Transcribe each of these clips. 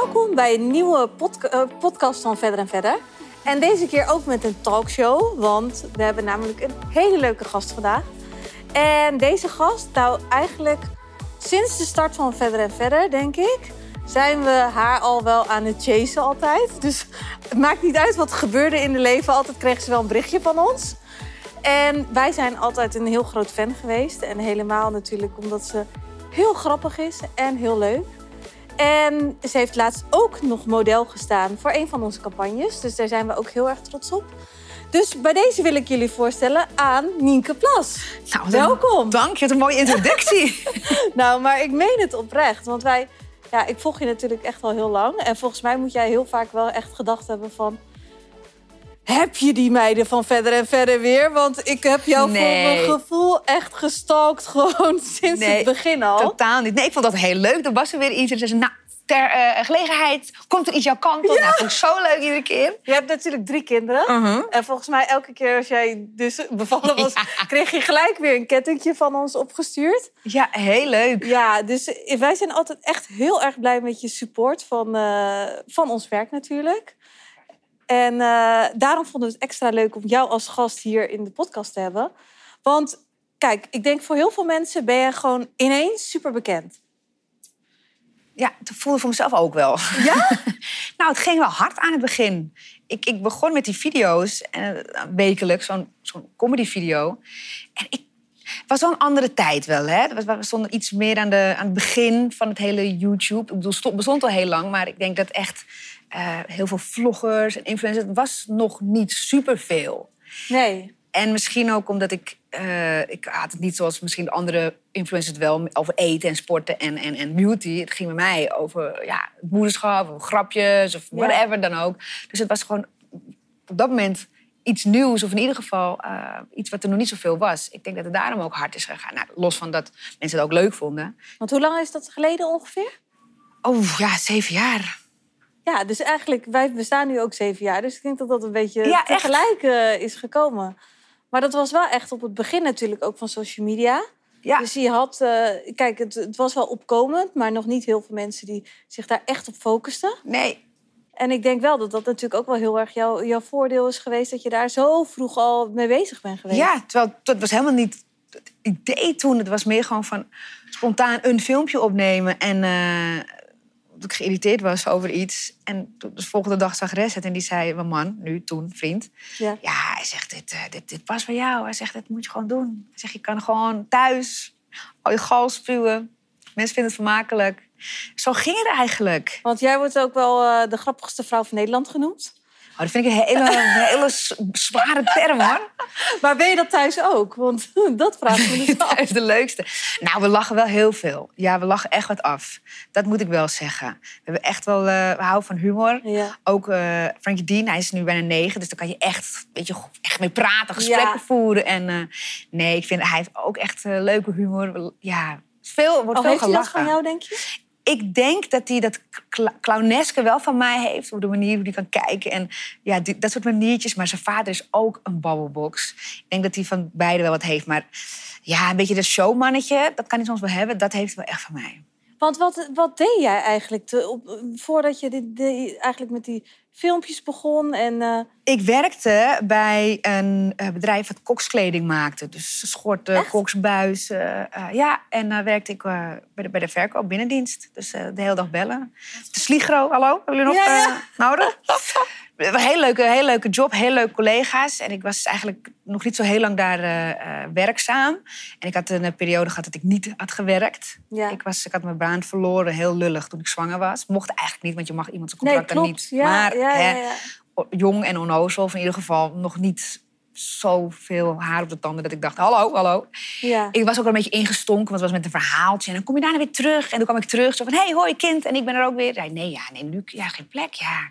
welkom bij een nieuwe eh, podcast van Verder en Verder. En deze keer ook met een talkshow, want we hebben namelijk een hele leuke gast vandaag. En deze gast, nou eigenlijk sinds de start van Verder en Verder, denk ik, zijn we haar al wel aan het chasen altijd. Dus het maakt niet uit wat er gebeurde in de leven, altijd kreeg ze wel een berichtje van ons. En wij zijn altijd een heel groot fan geweest. En helemaal natuurlijk omdat ze heel grappig is en heel leuk. En ze heeft laatst ook nog model gestaan voor een van onze campagnes. Dus daar zijn we ook heel erg trots op. Dus bij deze wil ik jullie voorstellen aan Nienke Plas. Nou, Welkom. Dank je, wat een mooie introductie. Nou, maar ik meen het oprecht. Want wij, ja, ik volg je natuurlijk echt al heel lang. En volgens mij moet jij heel vaak wel echt gedacht hebben van... Heb je die meiden van verder en verder weer? Want ik heb jou voor mijn gevoel echt gestalkt gewoon sinds Nee, het begin al. Totaal niet. Nee, ik vond dat heel leuk. Er was er weer iets. En ze zei, nou, ter eh, gelegenheid komt er iets jouw kant op. Nou, vond ik zo leuk iedere keer. Je hebt natuurlijk drie kinderen. Mhm. En volgens mij elke keer als jij dus bevallen was... kreeg je gelijk weer een kettingje van ons opgestuurd. Ja, heel leuk. Ja, dus wij zijn altijd echt heel erg blij met je support van, eh, van ons werk natuurlijk. En eh, daarom vonden we het extra leuk om jou als gast hier in de podcast te hebben. Want kijk, ik denk voor heel veel mensen ben je gewoon ineens super bekend. Ja, dat voelde voor mezelf ook wel. Ja? nou, het ging wel hard aan het begin. Ik, ik begon met die video's, en, eh, wekelijks, zo'n zo'n comedy-video. En ik het was wel een andere tijd wel, hè? We stonden iets meer aan, de, aan het begin van het hele YouTube. Ik bedoel, het stond- bestond al heel lang, maar ik denk dat echt eh, heel veel vloggers en influencers... Het was nog niet superveel. Nee. En misschien ook omdat ik... eh, ik had het niet zoals misschien de andere influencers het wel... over eten en sporten en, en, en beauty. Het ging bij mij over ja, moederschap, of grapjes of Ja. whatever dan ook. Dus het was gewoon op dat moment iets nieuws. Of in ieder geval eh, iets wat er nog niet zoveel was. Ik denk dat het daarom ook hard is gegaan. Nou, los van dat mensen het ook leuk vonden. Want hoe lang is dat geleden ongeveer? Oh ja, zeven jaar. Ja, dus eigenlijk, wij bestaan nu ook zeven jaar. Dus ik denk dat dat een beetje Ja, tegelijk eh, is gekomen. Maar dat was wel echt op het begin natuurlijk ook van social media. Ja. Dus je had, eh, kijk, het, het was wel opkomend, maar nog niet heel veel mensen die zich daar echt op focusten. Nee, En ik denk wel dat dat natuurlijk ook wel heel erg jouw, jouw voordeel is geweest dat je daar zo vroeg al mee bezig bent geweest. Ja, terwijl dat was helemaal niet het idee toen. Het was meer gewoon van spontaan een filmpje opnemen. En eh, dat ik geïrriteerd was over iets. En de volgende dag zag Res het en die zei... Mijn man, nu, toen, vriend. Ja. Ja, hij zegt, dit, eh, dit, dit past bij jou. Hij zegt, dit moet je gewoon doen. Hij zegt, je kan gewoon thuis al je gal spuwen. Mensen vinden het vermakelijk. Zo ging het eigenlijk. Want jij wordt ook wel eh, de grappigste vrouw van Nederland genoemd. Oh, dat vind ik een hele, een hele zware term, hoor. Maar ben je dat thuis ook? Want dat vraag ik me dus af. Is de leukste. Nou, we lachen wel heel veel. Ja, we lachen echt wat af. Dat moet ik wel zeggen. We hebben echt wel, eh, we houden van humor. Ja. Ook eh Frankie Dean, hij is nu bijna negen, dus daar kan je echt, weet je, echt mee praten, gesprekken Ja. voeren. En eh, nee, ik vind hij heeft ook echt leuke humor. Ja, veel, wordt Of veel heeft hij dat gelachen. van jou, denk je? Ik denk dat hij dat cl- clowneske wel van mij heeft. Op de manier hoe hij kan kijken. En ja, dat soort maniertjes. Maar zijn vader is ook een babbelbox. Ik denk dat hij van beide wel wat heeft. Maar ja, een beetje dat showmannetje, dat kan hij soms wel hebben. Dat heeft hij wel echt van mij. Want wat, wat deed jij eigenlijk te, op, voordat je dit, eigenlijk met die filmpjes begon? En, eh, Ik werkte bij een eh, bedrijf dat kokskleding maakte. Dus schorten, Echt? koksbuizen. eh, ja, en dan werkte ik bij, de, bij de verkoop binnendienst. Dus de hele dag bellen. De Sligro, hallo, hebben jullie nog Ja, ja. nodig? Een heel leuke, heel leuke job, heel leuke collega's. En ik was eigenlijk nog niet zo heel lang daar eh, eh, werkzaam. En ik had een eh, periode gehad dat ik niet had gewerkt. Ja. Ik, was, ik had mijn baan verloren, heel lullig, toen ik zwanger was. Mocht eigenlijk niet, want je mag iemand zijn nee, contract dan niet. Ja, maar ja, hè, jong en onnozel, of in ieder geval nog niet zoveel haar op de tanden dat ik dacht, hallo, hallo. ja. Ik was ook wel een beetje ingestonken, want het was met een verhaaltje. En dan kom je daarna weer terug. En toen kwam ik terug, zo van, hey, hoi kind. En ik ben er ook weer. Zei, nee, ja, nee, nu, ja, geen plek, ja.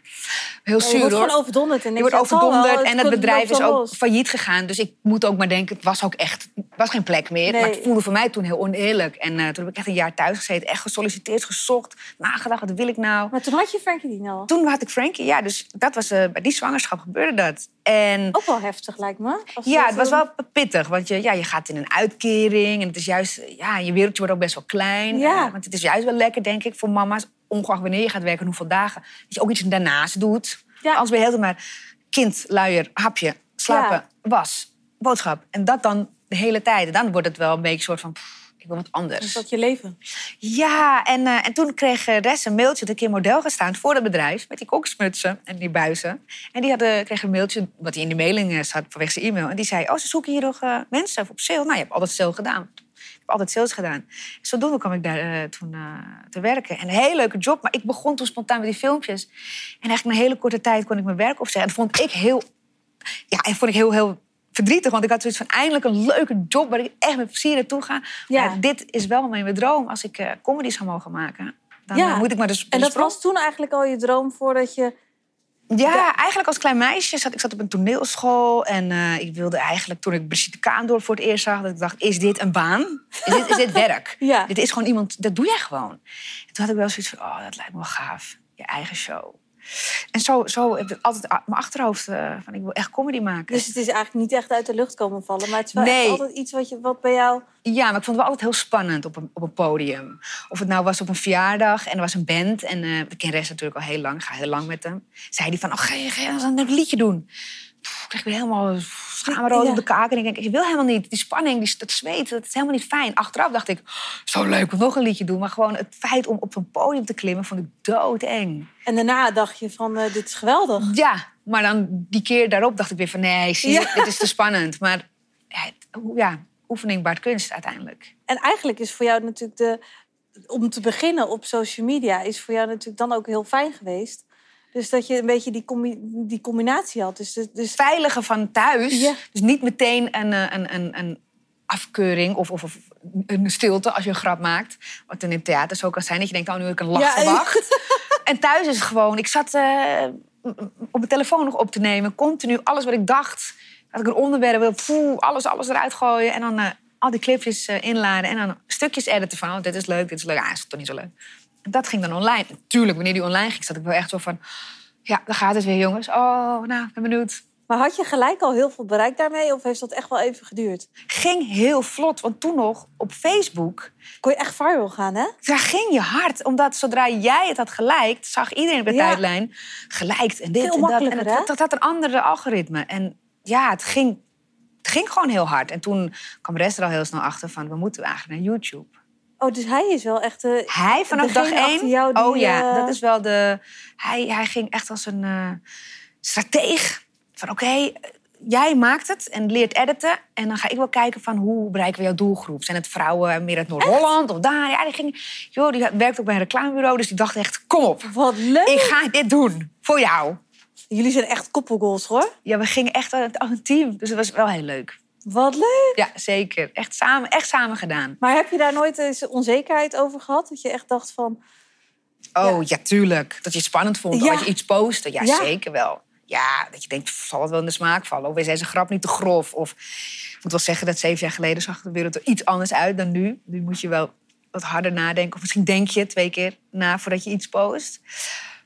Heel Ja, je zuur, wordt hoor. gewoon overdonderd. En Je wordt overdonderd het en het bedrijf is ook los. failliet gegaan. Dus ik moet ook maar denken, het was ook echt, was geen plek meer. Nee. Maar het voelde voor mij toen heel oneerlijk. En eh, toen heb ik echt een jaar thuis gezeten, echt gesolliciteerd, gezocht, nagedacht, wat wil ik nou? Maar toen had je Frankie Dean al. Toen had ik Frankie, ja, dus dat was, eh, bij die zwangerschap gebeurde dat. En Ook wel heftig, lijkt me. Ja, het was wel pittig, want je, ja, je gaat in een uitkering en het is juist, ja, je wereldje wordt ook best wel klein. Ja. Eh, want het is juist wel lekker, denk ik, voor mama's ongeacht wanneer je gaat werken en hoeveel dagen, dat je ook iets daarnaast doet. Ja. Anders ben je heel maar kind, luier, hapje, slapen, Ja. was, boodschap. En dat dan de hele tijd. En dan wordt het wel een beetje een soort van, pff, ik wil wat anders. Is dat je leven? Ja, en, eh, en toen kreeg eh, Res een mailtje dat ik keer model gestaan voor het bedrijf. Met die koksmutsen en die buizen. En die hadden, kreeg een mailtje, wat hij in de mailing eh, zat vanwege zijn e-mail. En die zei, oh, ze zoeken hier nog eh, mensen op sale. Nou, je hebt altijd sale gedaan. Ik heb altijd sales gedaan. Zodoende kwam ik daar eh, toen eh, te werken. En een hele leuke job, maar ik begon toen spontaan met die filmpjes. En eigenlijk in een hele korte tijd kon ik mijn werk opzeggen. En dat vond ik heel, ja, en vond ik heel, heel verdrietig. Want ik had zoiets van eindelijk een leuke job waar ik echt met plezier naartoe ga. Ja. Maar dit is wel mijn droom als ik eh comedy zou mogen maken. Dan Ja. eh, moet ik maar dus En dat was toen eigenlijk al je droom voordat je... ja, Ja. eigenlijk als klein meisje zat ik zat op een toneelschool. En eh, ik wilde eigenlijk, toen ik Brigitte Kaandorp voor het eerst zag... dat ik dacht, is dit een baan? Is dit, is dit werk? Ja. Dit is gewoon iemand, dat doe jij gewoon. En toen had ik wel zoiets van, oh, dat lijkt me wel gaaf. Je eigen show. En zo, zo heb ik altijd mijn achterhoofd eh, van, ik wil echt comedy maken. Dus het is eigenlijk niet echt uit de lucht komen vallen. Maar het is wel Nee. altijd iets wat, je, wat bij jou... Ja, maar ik vond het wel altijd heel spannend op een, op een podium. Of het nou was op een verjaardag en er was een band. En eh ik ken Rest natuurlijk al heel lang, ik ga heel lang met hem. Zei hij van, oh, ga je, ga je een liedje doen? Pff, ik kreeg weer helemaal schaamrood Ja. op de kaak. En ik denk, ik wil helemaal niet. Die spanning, die, dat zweet, dat is helemaal niet fijn. Achteraf dacht ik, zo leuk, wil nog een liedje doen. Maar gewoon het feit om op een podium te klimmen, vond ik doodeng. En daarna dacht je van, eh, dit is geweldig. Ja, maar dan die keer daarop dacht ik weer van, nee, zie Ja. dit is te spannend. Maar ja, oefening baart kunst uiteindelijk. En eigenlijk is voor jou natuurlijk de... Om te beginnen op social media is voor jou natuurlijk dan ook heel fijn geweest. Dus dat je een beetje die, combi- die combinatie had. Dus, dus, dus veilige van thuis. Ja. Dus niet meteen een, eh, een, een, een afkeuring of, of, of een stilte als je een grap maakt. Wat in het theater zo kan zijn. Dat je denkt, oh, nu heb ik een lach Ja, verwacht. en thuis is gewoon... Ik zat eh, op mijn telefoon nog op te nemen. Continu alles wat ik dacht. Dat ik een onderwerp wil, poeh, alles, alles eruit gooien. En dan eh, al die clipjes inladen. En dan stukjes editen van, oh, dit is leuk, dit is leuk. Ah, is toch niet zo leuk. En dat ging dan online. Tuurlijk, wanneer die online ging, zat ik wel echt zo van... Ja, daar gaat het weer, jongens. Oh, nou, ik ben benieuwd. Maar had je gelijk al heel veel bereikt daarmee? Of heeft dat echt wel even geduurd? ging heel vlot. Want toen nog op Facebook, Kon je echt viral gaan, hè? daar ging je hard. Omdat zodra jij het had geliked, zag iedereen op de Ja. tijdlijn geliked en dit Veel en dat. En het, dat had een andere algoritme. En ja, het ging, het ging gewoon heel hard. En toen kwam de rest er al heel snel achter van, we moeten eigenlijk naar YouTube. Oh, dus hij is wel echt... eh, Hij vanaf dag één. jou die, oh ja, eh, dat is wel de. Hij, hij ging echt als een eh strateeg. Van oké, jij maakt het en leert editen. En dan ga ik wel kijken van hoe bereiken we jouw doelgroep. Zijn het vrouwen meer uit Noord-Holland of daar? Ja, die ging. Joh, die werkt ook bij een reclamebureau. Dus die dacht echt: kom op, Wat leuk! ik ga dit doen voor jou. Jullie zijn echt koppelgoals, hoor. Ja, we gingen echt als een team. Dus het was wel heel leuk. Wat leuk! Ja, zeker. Echt samen, echt samen gedaan. Maar heb je daar nooit eens onzekerheid over gehad? Dat je echt dacht van... Oh, ja, tuurlijk. Dat je het spannend vond Ja. als je iets postte. Ja, Ja. zeker wel. Ja, dat je denkt, zal het wel in de smaak vallen? Of is deze grap niet te grof? Of ik moet wel zeggen dat zeven jaar geleden zag de wereld er iets anders uit dan nu. Nu moet je wel wat harder nadenken. Of misschien denk je twee keer na voordat je iets post.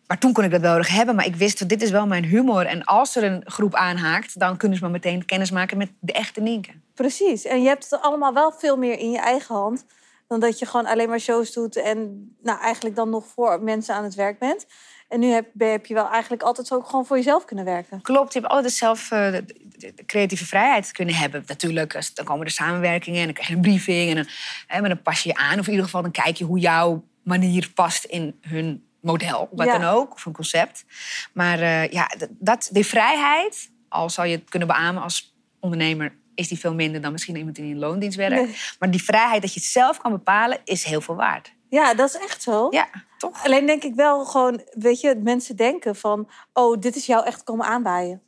Maar toen kon ik dat wel erg hebben. Maar ik wist, dat dit is wel mijn humor. En als er een groep aanhaakt, dan kunnen ze maar meteen kennis maken met de echte Nienke. Precies. En je hebt het allemaal wel veel meer in je eigen hand... dan dat je gewoon alleen maar shows doet... en nou, eigenlijk dan nog voor mensen aan het werk bent. En nu heb, ben- heb je wel eigenlijk altijd ook gewoon voor jezelf kunnen werken. Klopt, je hebt altijd zelf eh, de, creatieve vrijheid kunnen hebben. Natuurlijk, dan komen er samenwerkingen en dan krijg je een briefing. En dan, hè, maar dan pas je je aan. Of in ieder geval dan kijk je hoe jouw manier past in hun model. Wat Ja. dan ook, of een concept. Maar eh, ja, dat, die vrijheid, al zou je het kunnen beamen als ondernemer... is die veel minder dan misschien iemand die in een loondienst werkt. Nee. Maar die vrijheid dat je het zelf kan bepalen, is heel veel waard. Ja, dat is echt zo. Ja, toch? Alleen denk ik wel gewoon, weet je, mensen denken van... oh, dit is jou echt komen aanwaaien.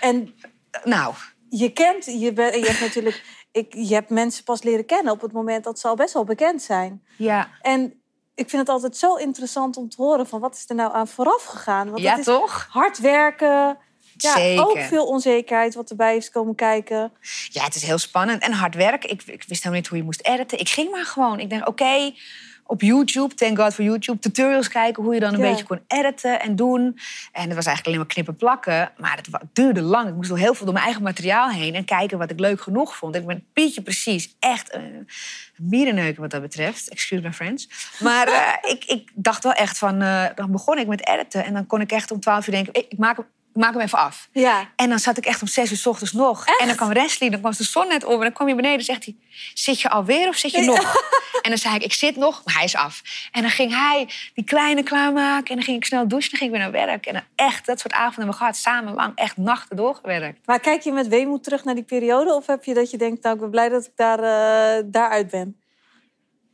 En Nou, je kent, je, bent, je hebt natuurlijk... Ik, je hebt mensen pas leren kennen op het moment dat ze al best wel bekend zijn. ja, En ik vind het altijd zo interessant om te horen van... wat is er nou aan vooraf gegaan? Want ja het is toch? hard werken... Ja, Zeker. ook veel onzekerheid wat erbij is komen kijken. Ja, het is heel spannend en hard werk. Ik, ik wist helemaal niet hoe je moest editen. Ik ging maar gewoon. Ik dacht, oké, op YouTube, thank God voor YouTube, tutorials kijken hoe je dan een Ja. beetje kon editen en doen. En het was eigenlijk alleen maar knippen plakken, maar het duurde lang. Ik moest heel veel door mijn eigen materiaal heen en kijken wat ik leuk genoeg vond. Ik ben Pietje precies echt een mierenneuken wat dat betreft. Excuse my friends. Maar eh, ik, ik dacht wel echt van, eh, dan begon ik met editen en dan kon ik echt om 12 uur denken, ik, ik maak, hem- ik maak hem even af. Ja. En dan zat ik echt om zes uur s ochtends nog. En dan kwam Wesley, dan kwam de zon net op. En dan kwam je beneden en zegt hij... Zit je alweer of zit je nog? En dan zei ik, ik zit nog, maar hij is af. En dan ging hij die kleine klaarmaken. En dan ging ik snel douchen en dan ging ik weer naar werk. En dan echt, dat soort avonden hebben we gehad. Samen lang, echt nachten doorgewerkt. Maar kijk je met weemoed terug naar die periode? Of heb je dat je denkt, nou, ik ben blij dat ik daar, eh daaruit ben?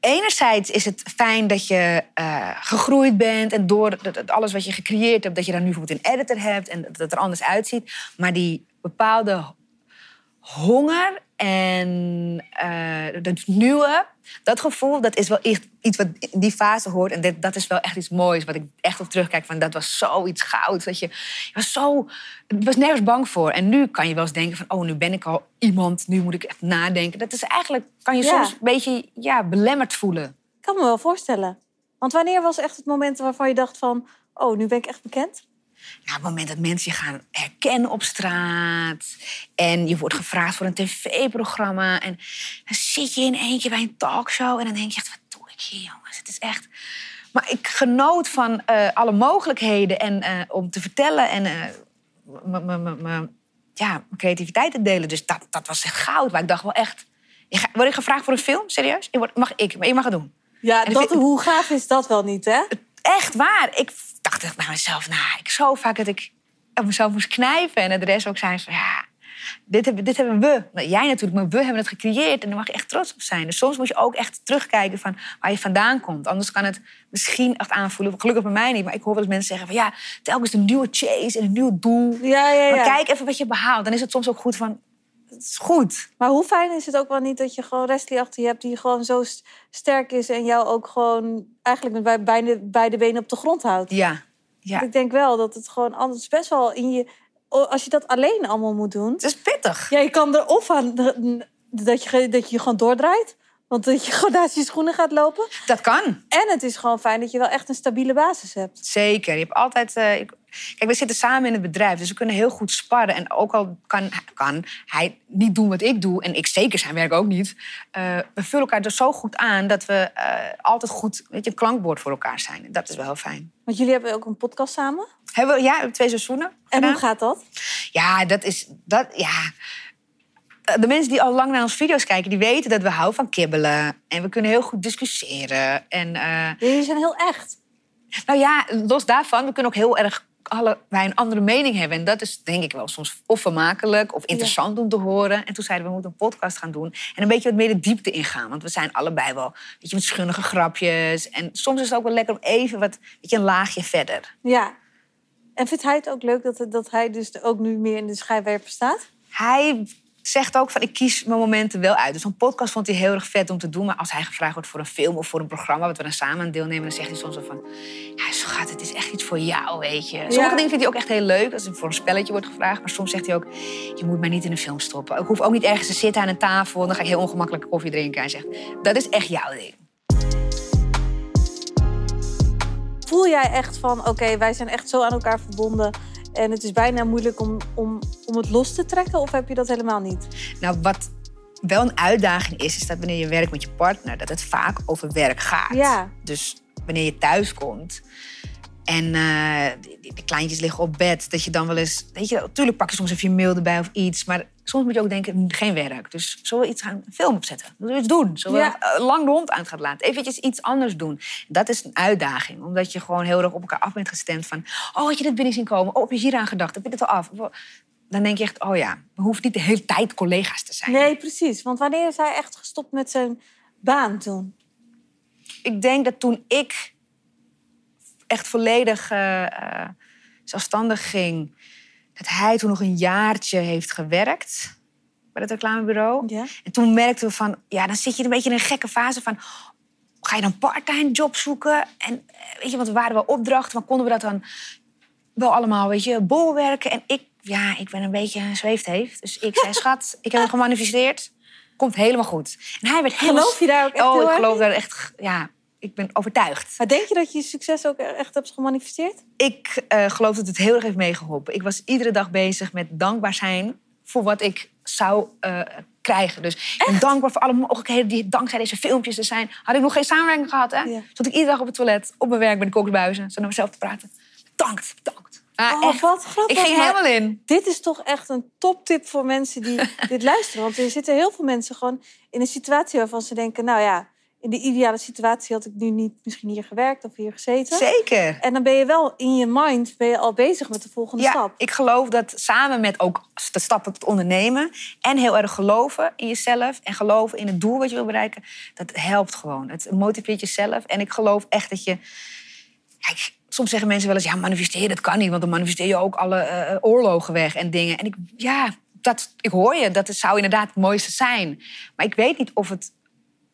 Enerzijds is het fijn dat je eh, gegroeid bent. En door alles wat je gecreëerd hebt... dat je daar nu bijvoorbeeld een editor hebt. En dat het er anders uitziet. Maar die bepaalde honger en eh het nieuwe, dat gevoel, dat is wel echt iets wat in die fase hoort. En dat, dat is wel echt iets moois, wat ik echt op terugkijk. Van, dat was zoiets goud. Dat je, je was zo, was nergens bang voor. En nu kan je wel eens denken van, oh, nu ben ik al iemand. Nu moet ik echt nadenken. Dat is eigenlijk, kan je Ja. soms een beetje ja, belemmerd voelen. Ik kan me wel voorstellen. Want wanneer was echt het moment waarvan je dacht van... oh, nu ben ik echt bekend? Nou, het moment dat mensen je gaan herkennen op straat. En je wordt gevraagd voor een tv-programma. En dan zit je in eentje bij een talkshow. En dan denk je echt, wat doe ik hier, jongens? Het is echt... Maar ik genoot van eh, alle mogelijkheden en eh, om te vertellen en eh, ja, mijn creativiteit te delen. Dus dat, dat was echt goud. Maar ik dacht wel echt... Word ik gevraagd voor een film? Serieus? Ik word, mag ik, maar je mag het doen. Ja, dat, vind- hoe gaaf is dat wel niet, hè? echt waar. Ik dacht bij mezelf, nou, ik zo vaak dat ik op mezelf moest knijpen. En de rest ook zei van, ja, dit hebben, dit hebben we. Nou, jij natuurlijk, maar we hebben het gecreëerd. En daar mag je echt trots op zijn. Dus soms moet je ook echt terugkijken van waar je vandaan komt. Anders kan het misschien echt aanvoelen. Gelukkig bij mij niet. Maar ik hoor wel eens mensen zeggen van, ja, telkens een nieuwe chase en een nieuw doel. Ja, ja, ja. Maar kijk even wat je behaalt. Dan is het soms ook goed van, het is goed. Maar hoe fijn is het ook wel niet dat je gewoon Wesley achter je hebt... die gewoon zo st- sterk is en jou ook gewoon... eigenlijk met beide, beide benen op de grond houdt. Ja, ja. Ik denk wel dat het gewoon anders best wel in je... Als je dat alleen allemaal moet doen... Het is pittig. Ja, je kan er of aan dat je, dat je gewoon doordraait. Want dat je gewoon naast je schoenen gaat lopen. Dat kan. En het is gewoon fijn dat je wel echt een stabiele basis hebt. Zeker. Je hebt altijd. eh, ik- Kijk, we zitten samen in het bedrijf, dus we kunnen heel goed sparren. En ook al kan, kan hij niet doen wat ik doe, en ik zeker zijn werk ook niet. eh, we vullen elkaar er zo goed aan dat we eh, altijd goed weet je, een klankbord voor elkaar zijn. Dat is wel heel fijn. Want jullie hebben ook een podcast samen. Hebben we, ja, we hebben twee seizoenen. En gedaan. hoe gaat dat? Ja, dat is. Dat, ja. De mensen die al lang naar onze video's kijken, die weten dat we houden van kibbelen. En we kunnen heel goed discussiëren. En eh, Jullie zijn heel echt. Nou ja, los daarvan, we kunnen ook heel erg allebei een andere mening hebben. En dat is denk ik wel soms of vermakelijk of interessant om te horen. En toen zeiden we, we moeten een podcast gaan doen. En een beetje wat meer de diepte ingaan. Want we zijn allebei wel weet je, met schunnige grapjes. En soms is het ook wel lekker om even wat, weet je, een laagje verder. Ja. En vindt hij het ook leuk dat, dat hij dus ook nu meer in de schijnwerper staat? Hij zegt ook van, ik kies mijn momenten wel uit. Dus een podcast vond hij heel erg vet om te doen. Maar als hij gevraagd wordt voor een film of voor een programma... wat we dan samen aan deelnemen, dan zegt hij soms wel van... Ja, schat, het is echt iets voor jou, weet je. Sommige Ja. dingen vindt hij ook echt heel leuk. Als er voor een spelletje wordt gevraagd. Maar soms zegt hij ook, je moet mij niet in een film stoppen. Ik hoef ook niet ergens te zitten aan een tafel. Dan ga ik heel ongemakkelijk koffie drinken. Hij zegt, dat is echt jouw ding. Voel jij echt van, oké, wij zijn echt zo aan elkaar verbonden... en het is bijna moeilijk om, om, om het los te trekken? Of heb je dat helemaal niet? Nou, wat wel een uitdaging is, is dat wanneer je werkt met je partner... dat het vaak over werk gaat. Ja. Dus wanneer je thuis komt en eh, die kleintjes liggen op bed, dat je dan wel eens, weet je, natuurlijk pak je soms even je mail erbij of iets, maar soms moet je ook denken, geen werk. Dus zullen we iets gaan, een film opzetten? Zullen we iets doen? Zullen we Ja. eh, lang de hond uit gaan laten? Eventjes iets anders doen. Dat is een uitdaging, omdat je gewoon heel erg op elkaar af bent gestemd van, oh, had je dit binnen zien komen? Oh, heb je hier aan gedacht? Heb je dit al af? Dan denk je echt, oh ja, we hoeven niet de hele tijd collega's te zijn. Nee, precies. Want wanneer is hij echt gestopt met zijn baan toen? ik denk dat toen ik echt volledig eh, eh, zelfstandig ging, dat hij toen nog een jaartje heeft gewerkt bij het reclamebureau. Ja. En toen merkten we van, ja, dan zit je een beetje in een gekke fase van, ga je dan parttime job zoeken? En eh, weet je, want we waren wel opdrachten, maar konden we dat dan wel allemaal, weet je, bolwerken? En ik, ja, ik ben een beetje een zweefteef. Dus ik zei, schat, ik heb het gemanifesteerd. Komt helemaal goed. En hij werd helemaal... Geloof je daar ook echt Oh, ik geloof daar echt, ja, ik ben overtuigd. Maar denk je dat je je succes ook echt hebt gemanifesteerd? Ik uh, geloof dat het heel erg heeft meegeholpen. Ik was iedere dag bezig met dankbaar zijn voor wat ik zou uh, krijgen. Dus ben dankbaar voor alle mogelijkheden die dankzij deze filmpjes er zijn. Had ik nog geen samenwerking gehad, hè? Ja. Zat ik iedere dag op het toilet, op mijn werk bij de koksbuizen. Zo naar mezelf te praten. Bedankt, bedankt. Ah, oh, echt. Wat grappig. Ik ging helemaal in. Dit is toch echt een toptip voor mensen die dit luisteren. Want er zitten heel veel mensen gewoon in een situatie waarvan ze denken... nou ja, in de ideale situatie had ik nu niet misschien hier gewerkt of hier gezeten. Zeker. En dan ben je wel in je mind ben je al bezig met de volgende ja, stap. Ik geloof dat samen met ook de stappen te ondernemen en heel erg geloven in jezelf en geloven in het doel wat je wil bereiken, dat helpt gewoon. Het motiveert jezelf. En ik geloof echt dat je. soms zeggen mensen wel eens: ja, manifesteren, dat kan niet, want dan manifesteer je ook alle uh, oorlogen weg en dingen. En ik, ja, dat, ik hoor je, dat het zou inderdaad het mooiste zijn. Maar ik weet niet of het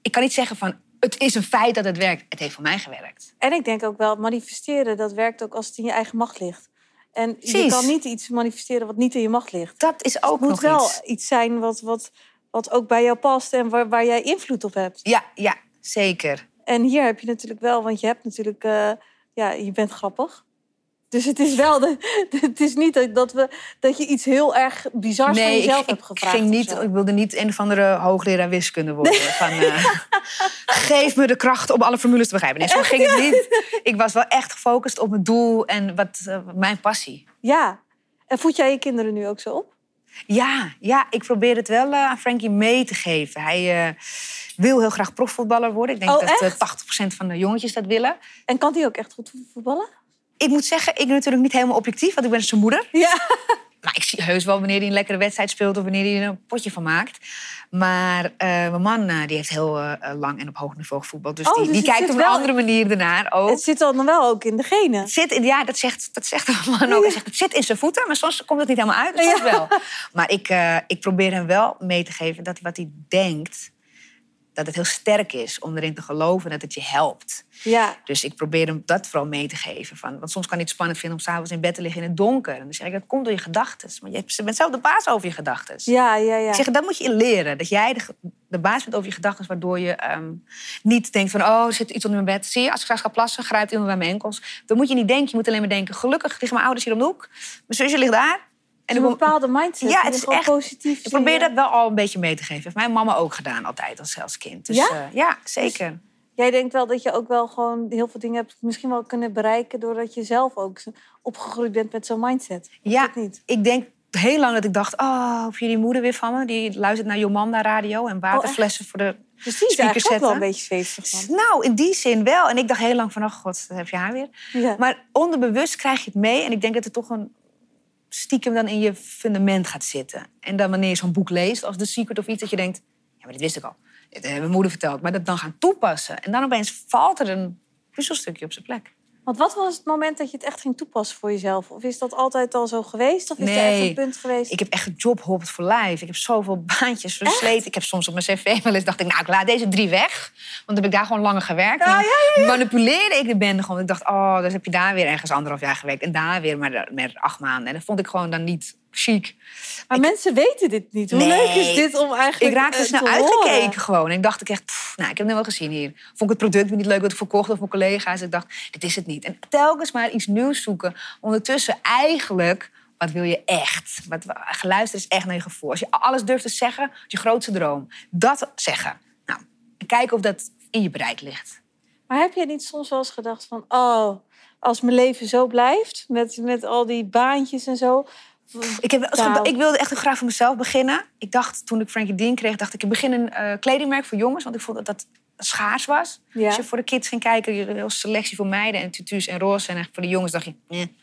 ik kan niet zeggen van het is een feit dat het werkt. Het heeft voor mij gewerkt. En ik denk ook wel, manifesteren, dat werkt ook als het in je eigen macht ligt. En je kan niet iets manifesteren wat niet in je macht ligt. Dat is ook dus het moet wel iets. iets zijn wat, wat, wat ook bij jou past en waar, waar jij invloed op hebt. Ja, ja, zeker. En hier heb je natuurlijk wel, want je hebt natuurlijk, uh, ja, je bent grappig. Dus het is wel, de, het is niet dat, we, dat je iets heel erg bizars nee, van jezelf ik, hebt gevraagd. Ik, ging niet, ik wilde niet een of andere hoogleraar wiskunde worden. Nee. Van, uh, geef me de kracht om alle formules te begrijpen. Nee, zo ging het niet. Ik was wel echt gefocust op mijn doel en wat, uh, mijn passie. Ja. En voed jij je kinderen nu ook zo op? Ja, ja ik probeer het wel uh, aan Frankie mee te geven. Hij wil heel graag profvoetballer worden. Ik denk oh, dat 80% van de jongetjes dat willen. En kan hij ook echt goed voetballen? Ik moet zeggen, ik ben natuurlijk niet helemaal objectief, want ik ben zijn moeder. Ja. Maar ik zie heus wel wanneer hij een lekkere wedstrijd speelt of wanneer hij er een potje van maakt. Maar uh, mijn man uh, die heeft heel uh, lang en op hoog niveau gevoetbald. Dus oh, die, dus die kijkt op een andere manier ernaar ook. Het zit dan wel ook in de genen. Het zit in, ja, dat zegt, dat zegt mijn man ook. Hij zegt, het zit in zijn voeten, maar soms komt het niet helemaal uit. Soms ja. wel. Maar ik, ik probeer hem wel mee te geven dat wat hij denkt dat het heel sterk is om erin te geloven dat het je helpt. Ja. Dus ik probeer hem dat vooral mee te geven. Van, want soms kan hij het spannend vinden om s'avonds in bed te liggen in het donker. En dan zeg ik, dat komt door je gedachten. Maar je bent zelf de baas over je gedachten. Ja, ja, ja. Ik zeg, dat moet je leren. Dat jij de, de baas bent over je gedachten, waardoor je um, niet denkt van... oh, er zit iets onder mijn bed. Zie je, als ik straks ga plassen, grijpt iemand bij mijn enkels. Dan moet je niet denken, je moet alleen maar denken... gelukkig liggen mijn ouders hier om de hoek. Mijn zusje ligt daar. En een bepaalde mindset. Ja, het is echt positief. Ik probeer dat wel al een beetje mee te geven. Heeft mijn mama ook gedaan altijd als, als kind. Dus, ja? Uh, ja, zeker. Dus jij denkt wel dat je ook wel gewoon heel veel dingen hebt misschien wel kunnen bereiken doordat je zelf ook opgegroeid bent met zo'n mindset. Ja, niet? ik denk heel lang dat ik dacht, oh, of jullie moeder weer van me, die luistert naar Jomanda radio en waterflessen oh, voor de dus die is eigenlijk ook wel een beetje feestig van. Nou, in die zin wel. En ik dacht heel lang van, oh god, dat heb je haar weer. Ja. Maar onderbewust krijg je het mee. En ik denk dat het toch een stiekem dan in je fundament gaat zitten. En dan wanneer je zo'n boek leest, als The Secret of iets, dat je denkt... ja, maar dit wist ik al. Dit heeft mijn moeder verteld. Maar dat dan gaan toepassen. En dan opeens valt er een puzzelstukje op zijn plek. Want wat was het moment dat je het echt ging toepassen voor jezelf? Of is dat altijd al zo geweest? Of is nee, er echt een punt geweest? Ik heb echt jobhopped voor life. Ik heb zoveel baantjes versleten. Ik heb soms op mijn cv wel eens dacht ik, nou, ik laat deze drie weg. Want dan heb ik daar gewoon langer gewerkt. Ja, ja, ja, manipuleerde ik de bende gewoon. Ik dacht, oh, dan heb je daar weer ergens anderhalf jaar gewerkt. En daar weer maar met acht maanden. En dat vond ik gewoon dan niet chic. Maar ik, mensen weten dit niet. Hoe nee, leuk is dit om eigenlijk Ik raakte uh, snel uitgekeken gewoon. En ik dacht ik echt, pff, nou, ik heb het wel gezien hier. Vond ik het product niet leuk wat ik verkocht of mijn collega's. Ik dacht, dit is het niet. En telkens maar iets nieuws zoeken. Ondertussen eigenlijk, wat wil je echt? Wat, geluisterd is echt naar je gevoel. Als je alles durft te zeggen, je grootste droom. Dat zeggen. Nou, en kijken of dat in je bereik ligt. Maar heb je niet soms wel eens gedacht van... oh, als mijn leven zo blijft, met, met al die baantjes en zo... Ik, heb, nou. ik wilde echt graag voor mezelf beginnen. Ik dacht, toen ik Frankie Dean kreeg, dacht ik... ik begin een uh, kledingmerk voor jongens, want ik vond dat dat schaars was. Ja. Als je voor de kids ging kijken, je een selectie voor meiden en tutus en roze. En voor de jongens dacht je, nee.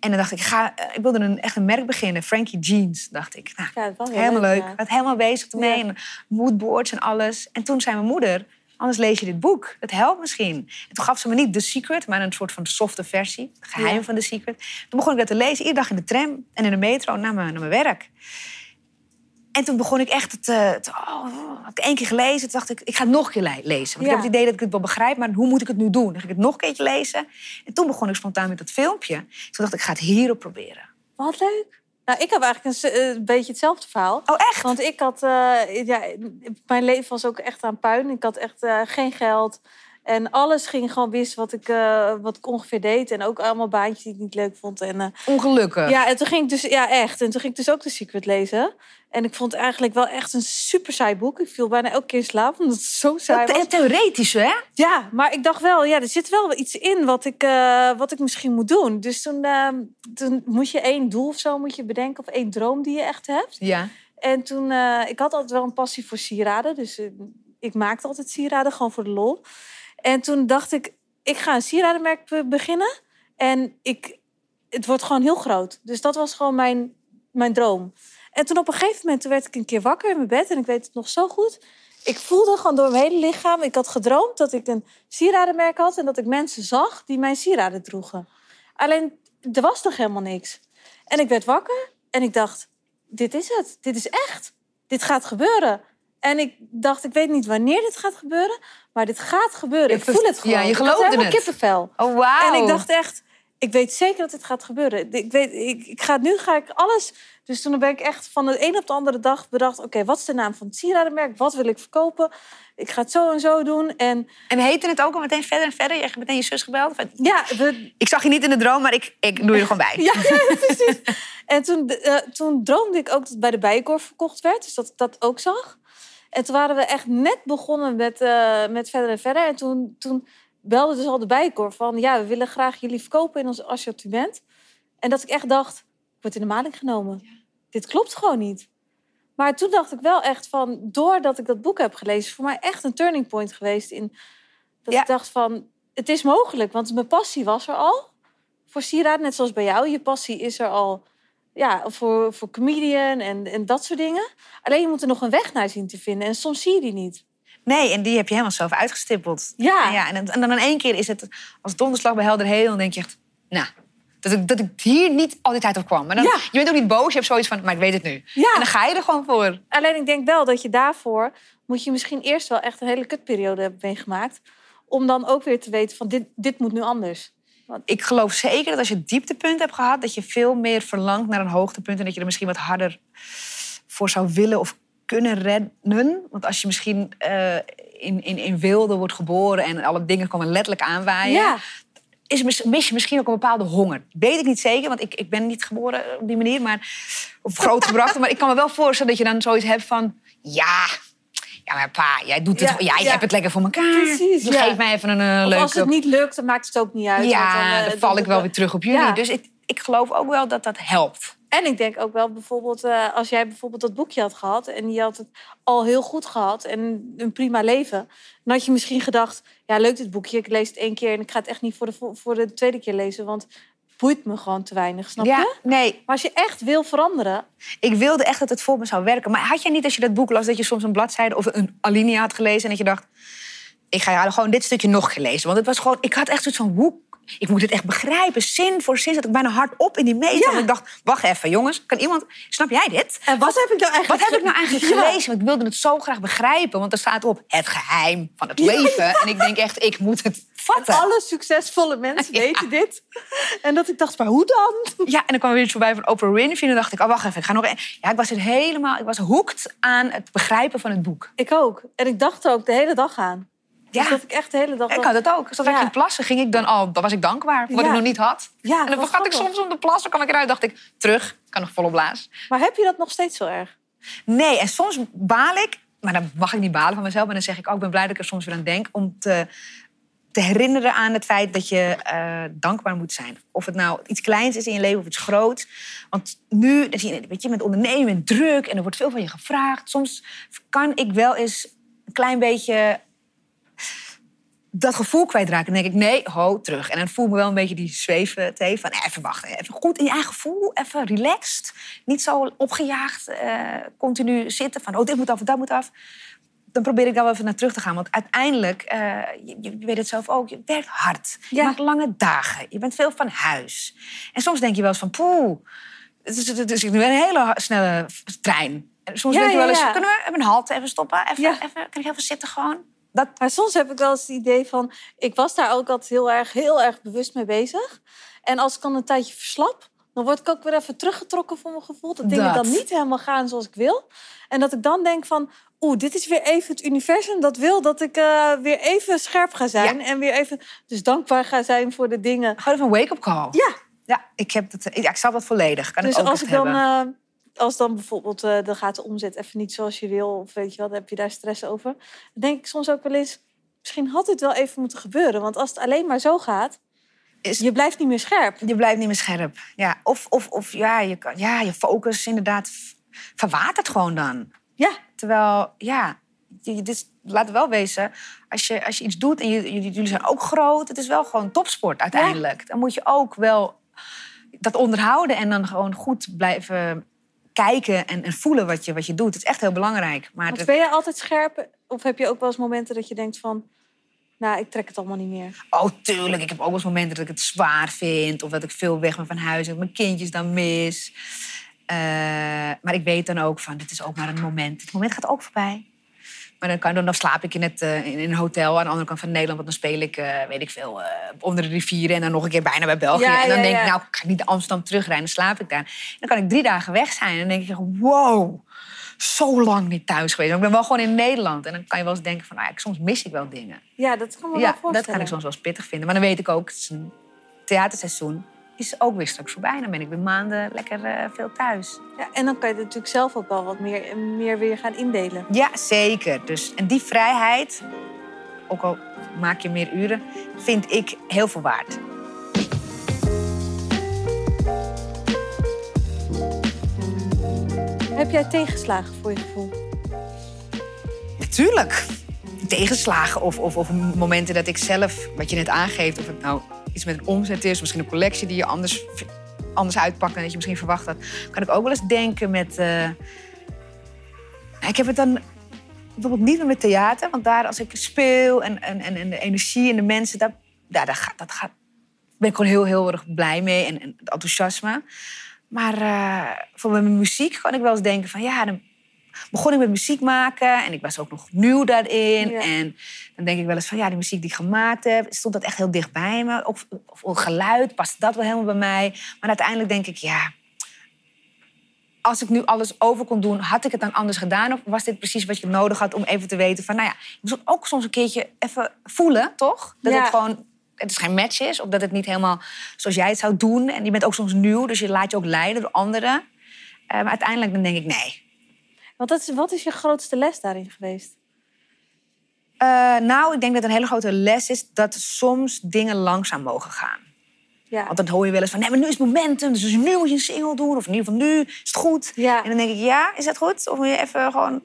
En dan dacht ik, ga, ik wilde een, echt een merk beginnen. Frankie Jeans, dacht ik. Nou, ja, helemaal leuk. Ja. Ik was helemaal bezig ermee. En moodboards en alles. En toen zei mijn moeder, anders lees je dit boek. Dat helpt misschien. En toen gaf ze me niet The Secret, maar een soort van softe versie. Het geheim Ja. van The Secret. Toen begon ik dat te lezen, iedere dag in de tram en in de metro naar mijn, naar mijn werk. En toen begon ik echt het. eh, oh, had ik één keer gelezen. Toen dacht ik, ik ga het nog een keer le- lezen. Want Ja. ik heb het idee dat ik het wel begrijp, maar hoe moet ik het nu doen? Dan ga ik het nog een keertje lezen. En toen begon ik spontaan met dat filmpje. Toen dacht ik, ik ga het hierop proberen. Wat leuk. Nou, ik heb eigenlijk een, beetje hetzelfde verhaal. Oh, echt? Want ik had, eh, ja, mijn leven was ook echt aan puin. Ik had echt eh, geen geld. En alles ging gewoon wist wat ik, eh, wat ik ongeveer deed. En ook allemaal baantjes die ik niet leuk vond. En, eh, Ongelukkig. ja, en toen ging ik dus, ja echt. En toen ging ik dus ook The Secret lezen. En ik vond het eigenlijk wel echt een super saai boek. Ik viel bijna elke keer in slaap, omdat het zo saai was. Theoretisch, hè? Ja, maar ik dacht wel, ja, er zit wel iets in wat ik, eh, wat ik misschien moet doen. Dus toen, eh, toen moet je één doel of zo moet je bedenken. Of één droom die je echt hebt. Ja. En toen, ik had altijd wel een passie voor sieraden. Dus ik maakte altijd sieraden, gewoon voor de lol. En toen dacht ik, ik ga een sieradenmerk be- beginnen. En ik, het wordt gewoon heel groot. Dus dat was gewoon mijn, mijn droom. En toen op een gegeven moment toen werd ik een keer wakker in mijn bed. En ik weet het nog zo goed. Ik voelde gewoon door mijn hele lichaam. Ik had gedroomd dat ik een sieradenmerk had. En dat ik mensen zag die mijn sieraden droegen. Alleen, er was nog helemaal niks. En ik werd wakker. En ik dacht, dit is het. Dit is echt. Dit gaat gebeuren. En ik dacht, ik weet niet wanneer dit gaat gebeuren. Maar dit gaat gebeuren. Ik voel het ja, gewoon. je Ik had geloofde het. kippenvel. Oh, wauw. En ik dacht echt, ik weet zeker dat dit gaat gebeuren. Ik weet, ik, ik ga nu ga ik alles. Dus toen ben ik echt van de een op de andere dag bedacht: oké, wat is de naam van het sieradenmerk? Wat wil ik verkopen? Ik ga het zo en zo doen. En En heette het ook al meteen verder en verder? Je hebt meteen je zus gebeld? Ja, we, Ik zag je niet in de droom, maar ik, ik doe je er gewoon bij. ja, ja precies. En toen, eh, toen droomde ik ook dat het bij de Bijenkorf verkocht werd. Dus dat ik dat ook zag. En toen waren we echt net begonnen met, eh, met verder en verder. En toen, toen belde dus al de Bijenkorf van... ja, we willen graag jullie verkopen in ons assortiment. En dat ik echt dacht, ik word in de maling genomen. Dit klopt gewoon niet. Maar toen dacht ik wel echt van... doordat ik dat boek heb gelezen... is voor mij echt een turning point geweest. In, dat Ja. ik dacht van, het is mogelijk. Want mijn passie was er al voor sieraden, net zoals bij jou. Je passie is er al ja, voor, voor comedian en, en dat soort dingen. Alleen je moet er nog een weg naar zien te vinden. En soms zie je die niet. Nee, en die heb je helemaal zelf uitgestippeld. Ja. En, ja, en, en dan in één keer is het als donderslag bij helder hemel. Dan denk je echt, nou, dat ik, dat ik hier niet al die tijd op kwam. Maar dan, Ja. je bent ook niet boos, je hebt zoiets van, maar ik weet het nu. Ja. En dan ga je er gewoon voor. Alleen ik denk wel dat je daarvoor... moet je misschien eerst wel echt een hele kutperiode hebben meegemaakt. Om dan ook weer te weten van dit, dit moet nu anders. Ik geloof zeker dat als je het dieptepunt hebt gehad... dat je veel meer verlangt naar een hoogtepunt... en dat je er misschien wat harder voor zou willen of kunnen redden. Want als je misschien eh, in, in, in wilde wordt geboren... en alle dingen komen letterlijk aanwaaien... Ja, is, mis- mis je misschien ook een bepaalde honger. Weet ik niet zeker, want ik, ik ben niet geboren op die manier, maar of grootgebracht. maar ik kan me wel voorstellen dat je dan zoiets hebt van, ja, ja, maar pa, jij doet het, Ja, jij ja. hebt het lekker voor elkaar. Precies, Dus ja. geef mij even een eh, leuke. als het niet lukt, dan maakt het ook niet uit. ja, want dan, eh, val ik wel dan- weer terug op jullie. Dus ik, ik geloof ook wel dat dat helpt. En ik denk ook wel bijvoorbeeld, eh, als jij bijvoorbeeld dat boekje had gehad en je had het al heel goed gehad en een prima leven, dan had je misschien gedacht: ja, leuk dit boekje, ik lees het één keer en ik ga het echt niet voor de, vo- voor de tweede keer lezen, want boeit me gewoon te weinig, snap ja, je? nee, Maar als je echt wil veranderen, ik wilde echt dat het voor me zou werken. Maar had jij niet als je dat boek las, dat je soms een bladzijde of een alinea had gelezen en dat je dacht, ik ga ja, gewoon dit stukje nog gelezen. Want het was gewoon, ik had echt zoiets van, hoe, ik moet het echt begrijpen, zin voor zin. Zat ik bijna hard op in die meter. Ja. Want ik dacht, wacht even jongens, kan iemand, snap jij dit? en wat heb ik nou eigenlijk Wat heb ik nou eigenlijk Ja. gelezen? Want ik wilde het zo graag begrijpen. Want er staat op het geheim van het leven. En ik denk echt, ik moet het vatten. Alle succesvolle mensen weten dit. En dat ik dacht, maar hoe dan? Ja, en dan kwam er weer iets voorbij van Oprah Winfrey. En dan dacht ik, oh wacht even, ik ga nog... een- Ja, ik was het helemaal... Ik was hooked aan het begrijpen van het boek. Ik ook. En ik dacht er ook de hele dag aan. Ja. Dus dat ik echt de hele dag... Ik had het ook. Ik Ja. ging plassen, ging ik dan al... Dan was ik dankbaar voor wat Ja. ik nog niet had. Ja, en dan vergat ik soms om te plassen. kwam ik eruit dacht ik, terug. Ik kan nog volop blaas. Maar heb je dat nog steeds zo erg? Nee, en soms baal ik... Maar dan mag ik niet balen van mezelf. Maar dan zeg ik ook, ik ben blij dat ik er soms weer aan denk... om te, te herinneren aan het feit dat je eh, dankbaar moet zijn. Of het nou iets kleins is in je leven of iets groots. Want nu, dan zie je, weet je, met ondernemen en druk... en er wordt veel van je gevraagd. Soms kan ik wel eens een klein beetje dat gevoel kwijtraken. Dan denk ik, nee, ho, terug. En dan voel ik me wel een beetje die zweven thee van... nee, even wachten, even goed in je eigen gevoel, even relaxed. Niet zo opgejaagd, eh, continu zitten van... oh, dit moet af, dat moet af. Dan probeer ik daar wel even naar terug te gaan. Want uiteindelijk, eh, je, je weet het zelf ook, je werkt hard. Je maakt lange dagen. Je bent veel van huis. En soms denk je wel eens van, poeh... Het is, het is nu een hele snelle trein. En soms Ja, denk je wel eens, ja. kunnen we even een halt, even stoppen? Even, even, kan ik even zitten gewoon? Dat, Maar soms heb ik wel eens het idee van... Ik was daar ook altijd heel erg, heel erg bewust mee bezig. En als ik dan een tijdje verslap... dan word ik ook weer even teruggetrokken voor mijn gevoel. Dat dingen Dat. dan niet helemaal gaan zoals ik wil. En dat ik dan denk van... oeh, dit is weer even het universum dat wil dat ik eh, weer even scherp ga zijn. En weer even dus dankbaar ga zijn voor de dingen. Gewoon even een wake-up call. Ja. Ja, ik, heb dat, ja, ik snap dat volledig. Kan dus ik ook als ik dan, hebben. Als dan bijvoorbeeld, eh, dan gaat de omzet even niet zoals je wil, of weet je wat, dan heb je daar stress over. Dan denk ik soms ook wel eens, misschien had dit wel even moeten gebeuren. Want als het alleen maar zo gaat, Is- je blijft niet meer scherp. Je blijft niet meer scherp. Ja, of of, of ja, je, kan, ja, je focus inderdaad verwatert gewoon dan. Ja, Terwijl, ja, je, dit laat het wel wezen. Als je, als je iets doet en je, jullie jullie zijn ook groot, het is wel gewoon topsport uiteindelijk. Dan moet je ook wel dat onderhouden en dan gewoon goed blijven kijken en, en voelen wat je, wat je doet. Het is echt heel belangrijk. Maar dat- ben je altijd scherp? Of heb je ook wel eens momenten dat je denkt van, nou, ik trek het allemaal niet meer. Oh, tuurlijk. Ik heb ook wel eens momenten dat ik het zwaar vind. Of dat ik veel weg ben van huis en dat mijn kindjes dan mis. Eh, maar ik weet dan ook van, dit is ook maar een moment. Het moment gaat ook voorbij. Maar dan, kan, dan slaap ik in, het, eh, in een hotel aan de andere kant van Nederland. Want dan speel ik, eh, weet ik veel, eh, onder de rivieren. En dan nog een keer bijna bij België. Ja, en dan ja, denk ja. ik, nou, ga ik niet naar Amsterdam terugrijden. Dan slaap ik daar. En dan kan ik drie dagen weg zijn. En dan denk ik, wow, zo lang niet thuis geweest. Maar ik ben wel gewoon in Nederland. En dan kan je wel eens denken van, nou soms mis ik wel dingen. Ja, dat kan me wel Ja, voorstellen. dat kan ik soms wel eens pittig vinden. Maar dan weet ik ook, het is een theaterseizoen is ook weer straks voorbij. Dan ben ik weer maanden lekker eh, veel thuis. Ja, en dan kan je het natuurlijk zelf ook wel wat meer, meer weer gaan indelen. Ja, zeker. Dus, en die vrijheid, ook al maak je meer uren, vind ik heel veel waard. Heb jij tegenslagen voor je gevoel? Natuurlijk. Tegenslagen of, of, of momenten dat ik zelf, wat je net aangeeft, of het nou met een omzet is, misschien een collectie die je anders, anders uitpakt dan dat je misschien verwacht had, kan ik ook wel eens denken met. eh, ik heb het dan bijvoorbeeld niet meer met theater, want daar als ik speel en, en, en, de energie en de mensen, daar, daar, daar gaat, dat gaat, ben ik gewoon heel, heel erg blij mee en, het enthousiasme. Maar eh voor mijn muziek kan ik wel eens denken van ja, dan begon ik met muziek maken en ik was ook nog nieuw daarin. Ja. En dan denk ik wel eens van ja, die muziek die ik gemaakt heb, stond dat echt heel dicht bij me? Of, geluid, past dat wel helemaal bij mij? Maar uiteindelijk denk ik ja, als ik nu alles over kon doen, had ik het dan anders gedaan? Of was dit precies wat je nodig had om even te weten van nou ja, je moet ook soms een keertje even voelen, toch? Dat Ja. het gewoon het is geen match is, of dat het niet helemaal zoals jij het zou doen. En je bent ook soms nieuw, dus je laat je ook leiden door anderen. Eh, maar uiteindelijk dan denk ik nee. Want dat is, wat is je grootste les daarin geweest? Eh, nou, ik denk dat een hele grote les is dat soms dingen langzaam mogen gaan. Ja. Want dan hoor je wel eens van, nee, maar nu is het momentum. Dus nu moet je een single doen. Of in ieder geval nu is het goed. Ja. En dan denk ik, ja, is dat goed? Of moet je even gewoon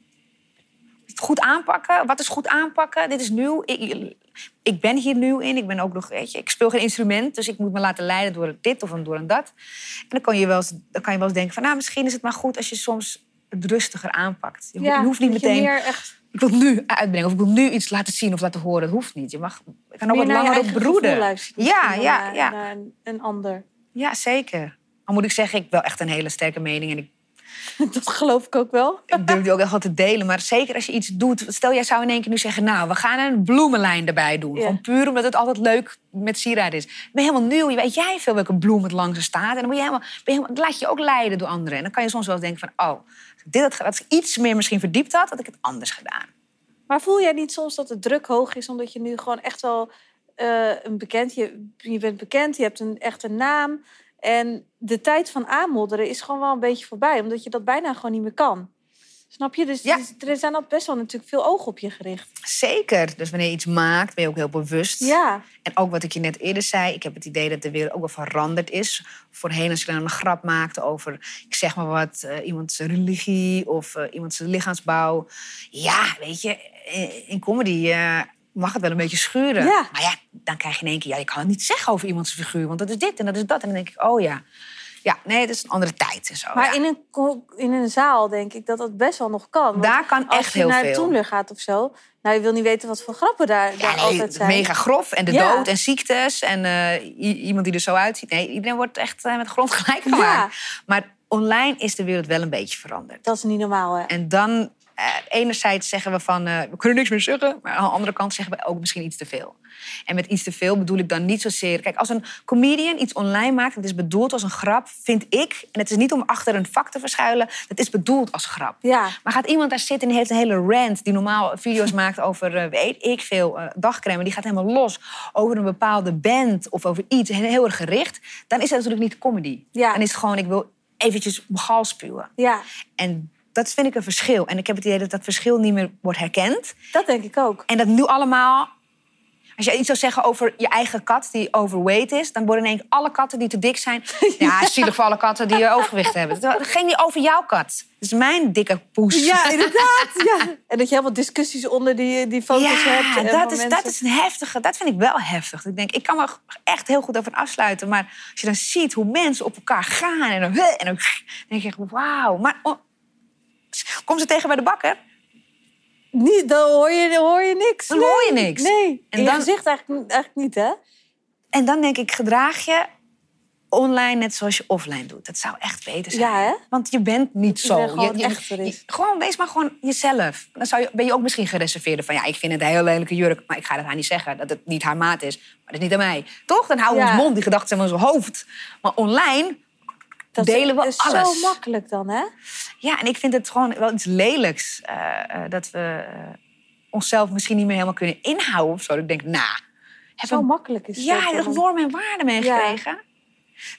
het goed aanpakken? Wat is goed aanpakken? Dit is nieuw. Ik, ik ben hier nieuw in. Ik ben ook nog, weet je, ik speel geen instrument. Dus ik moet me laten leiden door dit of door dat. En dan kan je wel eens, dan kan je wel eens denken van, nou, misschien is het maar goed als je soms het rustiger aanpakt. Je, ja, hoeft niet meteen meer echt ik wil nu uitbrengen of ik wil nu iets laten zien of laten horen. Dat hoeft niet. Je mag, je kan ook wat langer op broeden. Ja, dan ja, naar- ja. naar een, een ander. Ja, zeker. Al moet ik zeggen, ik heb wel echt een hele sterke mening. En ik, Dat geloof ik ook wel. ik durf die ook echt wel te delen. Maar zeker als je iets doet. Stel, jij zou in één keer nu zeggen... nou, we gaan een bloemenlijn erbij doen. Ja. Gewoon puur omdat het altijd leuk met sieraad is. Ben je helemaal nieuw. Je weet jij veel welke bloem het langs staat. En dan, moet je helemaal, ben je helemaal, dan laat je ook leiden door anderen. En dan kan je soms wel eens denken van... oh, ik dit als ik iets meer misschien verdiept had... had ik het anders gedaan. Maar voel jij niet soms dat de druk hoog is, omdat je nu gewoon echt wel eh, een bekend, je, je bent bekend, je hebt een echte naam. En de tijd van aanmodderen is gewoon wel een beetje voorbij, omdat je dat bijna gewoon niet meer kan. Snap je? Dus, Ja. dus er zijn al best wel natuurlijk veel ogen op je gericht. Zeker. Dus wanneer je iets maakt, ben je ook heel bewust. Ja, En ook wat ik je net eerder zei, ik heb het idee dat de wereld ook wel veranderd is. Voorheen als je dan een grap maakte over, ik zeg maar wat, eh, iemands religie of eh, iemands lichaamsbouw. Ja, weet je, in, in comedy eh, mag het wel een beetje schuren. Ja. Maar ja, dan krijg je in één keer, ja, je kan het niet zeggen over iemands figuur, want dat is dit en dat is dat. En dan denk ik, oh ja. Ja, nee, het is een andere tijd en zo. maar ja. in, een, in een zaal denk ik dat dat best wel nog kan. Want Daar kan als echt je heel naar veel. de Toemler gaat of zo, nou, je wil niet weten wat voor grappen daar, Ja, daar nee, altijd zijn. mega grof. En de Ja. dood en ziektes. En eh, iemand die er zo uitziet. Nee, iedereen wordt echt eh, met grond gelijk gemaakt. Maar online is de wereld wel een beetje veranderd. Dat is niet normaal, hè? En dan enerzijds zeggen we van, eh, we kunnen niks meer zeggen. Maar aan de andere kant zeggen we ook misschien iets te veel. En met iets te veel bedoel ik dan niet zozeer... Kijk, als een comedian iets online maakt... het is bedoeld als een grap, vind ik... en het is niet om achter een vak te verschuilen... het is bedoeld als grap. Ja. Maar gaat iemand daar zitten en die heeft een hele rant... die normaal video's maakt over, eh, weet ik veel, eh, dagcreme... die gaat helemaal los over een bepaalde band of over iets... heel erg gericht, dan is dat natuurlijk niet comedy. Ja. Dan is het gewoon, ik wil eventjes gal spuwen. Ja, En dat vind ik een verschil. En ik heb het idee dat dat verschil niet meer wordt herkend. dat denk ik ook. En dat nu allemaal... Als je iets zou zeggen over je eigen kat die overweight is... dan worden in één keer alle katten die te dik zijn... Ja, zielig voor alle katten die overgewicht hebben. Het ging niet over jouw kat. Het is mijn dikke poes. Ja, inderdaad. Ja. En dat je helemaal discussies onder die, die foto's hebt. en dat is, dat is een heftige. Dat vind ik wel heftig. Ik denk, ik kan me echt heel goed over afsluiten. Maar als je dan ziet hoe mensen op elkaar gaan en dan, en dan denk je, wauw. Maar kom ze tegen bij de bakker? Niet, dan hoor je, dan hoor je niks. Dan Nee. hoor je niks. Nee, En in je dan- gezicht eigenlijk, eigenlijk niet, hè? En dan denk ik, gedraag je online net zoals je offline doet. Dat zou echt beter zijn. Ja, hè? Want je bent niet zo. Iedereen gewoon Je- je- je- gewoon, wees maar gewoon jezelf. Dan zou je, ben je ook misschien gereserveerd van... ja, ik vind het een heel lelijke jurk... maar ik ga het haar niet zeggen dat het niet haar maat is. Maar dat is niet aan mij. Toch? Dan houden we Ja. ons mond, die gedachten zijn in ons hoofd. Maar online Dat delen we is alles. zo makkelijk dan, hè? Ja, en ik vind het gewoon wel iets lelijks... eh, eh, dat we eh, onszelf misschien niet meer helemaal kunnen inhouden of zo. Dat ik denk, nou... heb Zo een- makkelijk is ja, dan. normen en waarden meegekregen.